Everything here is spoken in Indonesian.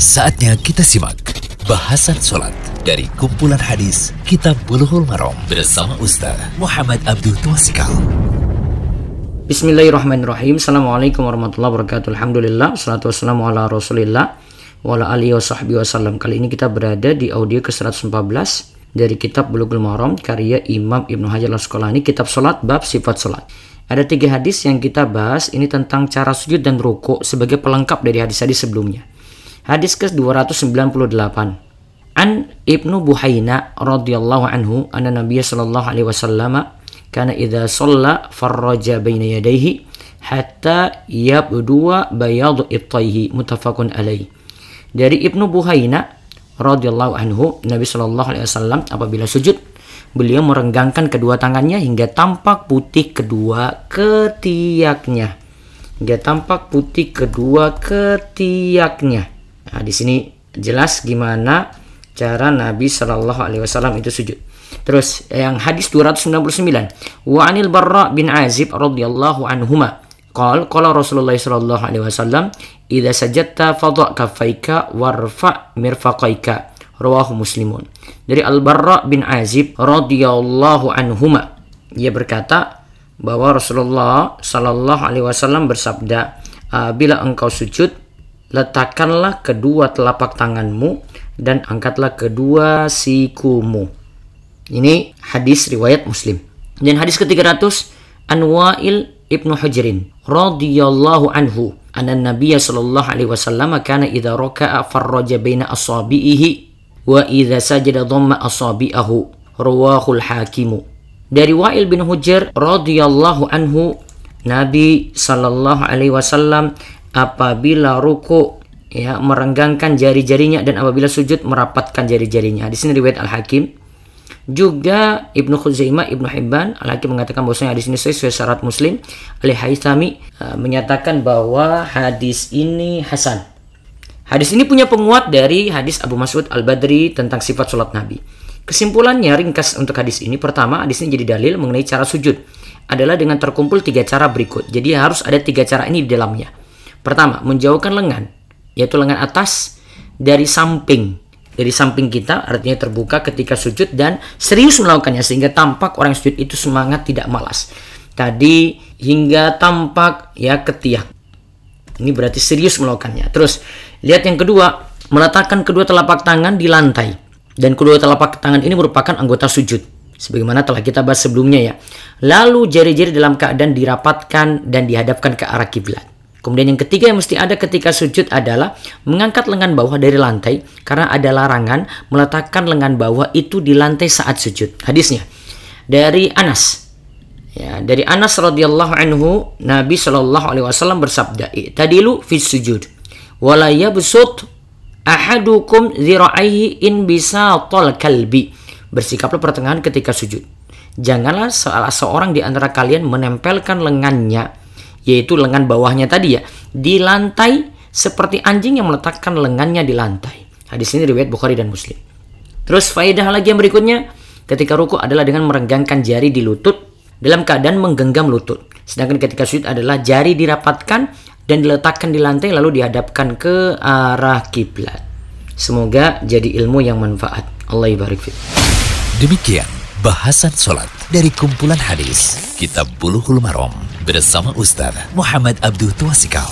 Saatnya kita simak bahasan sholat dari kumpulan hadis Kitab Bulughul Maram bersama Ustaz Muhammad Abdul Tuasikal. Bismillahirrahmanirrahim. Assalamualaikum warahmatullahi wabarakatuh. Alhamdulillah. Salatu wassalamu ala rasulillah. Wa ala alihi wa sahbihi. Kali ini kita berada di audio ke-114 dari kitab Bulughul Maram karya Imam Ibnu Hajar Al-Asqalani kitab salat bab sifat salat. Ada tiga hadis yang kita bahas ini tentang cara sujud dan ruku sebagai pelengkap dari hadis-hadis sebelumnya. Hadis ke-298. An Ibnu Buhaina radhiyallahu anhu anna Nabiy sallallahu alaihi wasallam kana idza shalla farraja baina yadayhi hatta yabdua bayadu ittaihi muttafaqun alaih. Dari Ibnu Buhaina radhiyallahu anhu Nabi sallallahu alaihi wasallam apabila sujud Beliau merenggangkan kedua tangannya hingga tampak putih kedua ketiaknya. Hingga tampak putih kedua ketiaknya. Nah, di sini jelas gimana cara Nabi Shallallahu alaihi wasallam itu sujud. Terus yang hadis 299. Wa anil Barra bin Azib radhiyallahu anhuma Qal qala Rasulullah sallallahu alaihi wasallam idza sajadta fadha kaffaika warfa mirfaqaika rawahu muslimun dari Al-Barra bin Azib radhiyallahu anhuma ia berkata bahwa Rasulullah sallallahu alaihi wasallam bersabda bila engkau sujud letakkanlah kedua telapak tanganmu dan angkatlah kedua sikumu. Ini hadis riwayat Muslim. Dan hadis ke-300 Anwa'il Ibnu Hujrin radhiyallahu anhu anna Nabiya sallallahu alaihi wasallam kana idza raka'a farraja baina asabihi wa idza sajada dhamma asabi'ahu. Rawahul hakimu. Dari Wa'il bin Hujr radhiyallahu anhu Nabi sallallahu alaihi wasallam apabila ruku ya merenggangkan jari-jarinya dan apabila sujud merapatkan jari-jarinya. Di sini riwayat Al-Hakim. Juga Ibnu Khuzaimah, Ibnu Hibban, Al-Hakim mengatakan bahwasanya hadis ini sesuai syarat Muslim. Ali Haythami uh, menyatakan bahwa hadis ini hasan. Hadis ini punya penguat dari hadis Abu Mas'ud Al-Badri tentang sifat sholat Nabi. Kesimpulannya ringkas untuk hadis ini. Pertama, hadis ini jadi dalil mengenai cara sujud. Adalah dengan terkumpul tiga cara berikut. Jadi harus ada tiga cara ini di dalamnya. Pertama, menjauhkan lengan. Yaitu lengan atas dari samping. Dari samping kita artinya terbuka ketika sujud dan serius melakukannya. Sehingga tampak orang sujud itu semangat tidak malas. Tadi hingga tampak ya ketiak. Ini berarti serius melakukannya. Terus Lihat yang kedua, meletakkan kedua telapak tangan di lantai. Dan kedua telapak tangan ini merupakan anggota sujud. Sebagaimana telah kita bahas sebelumnya ya. Lalu jari-jari dalam keadaan dirapatkan dan dihadapkan ke arah kiblat. Kemudian yang ketiga yang mesti ada ketika sujud adalah mengangkat lengan bawah dari lantai karena ada larangan meletakkan lengan bawah itu di lantai saat sujud. Hadisnya dari Anas. Ya, dari Anas radhiyallahu anhu Nabi Shallallahu alaihi wasallam bersabda, "Tadilu fi sujud." wala yabsut ahadukum zira'aihi in bisa tol kalbi. Bersikaplah pertengahan ketika sujud. Janganlah salah seorang di antara kalian menempelkan lengannya, yaitu lengan bawahnya tadi ya, di lantai seperti anjing yang meletakkan lengannya di lantai. Hadis ini riwayat Bukhari dan Muslim. Terus faedah lagi yang berikutnya, ketika ruku adalah dengan merenggangkan jari di lutut dalam keadaan menggenggam lutut. Sedangkan ketika sujud adalah jari dirapatkan dan diletakkan di lantai lalu dihadapkan ke arah kiblat. Semoga jadi ilmu yang manfaat. Allah ibarik Demikian bahasan sholat dari kumpulan hadis Kitab Bulughul Maram bersama Ustaz Muhammad Abdul Tuasikal.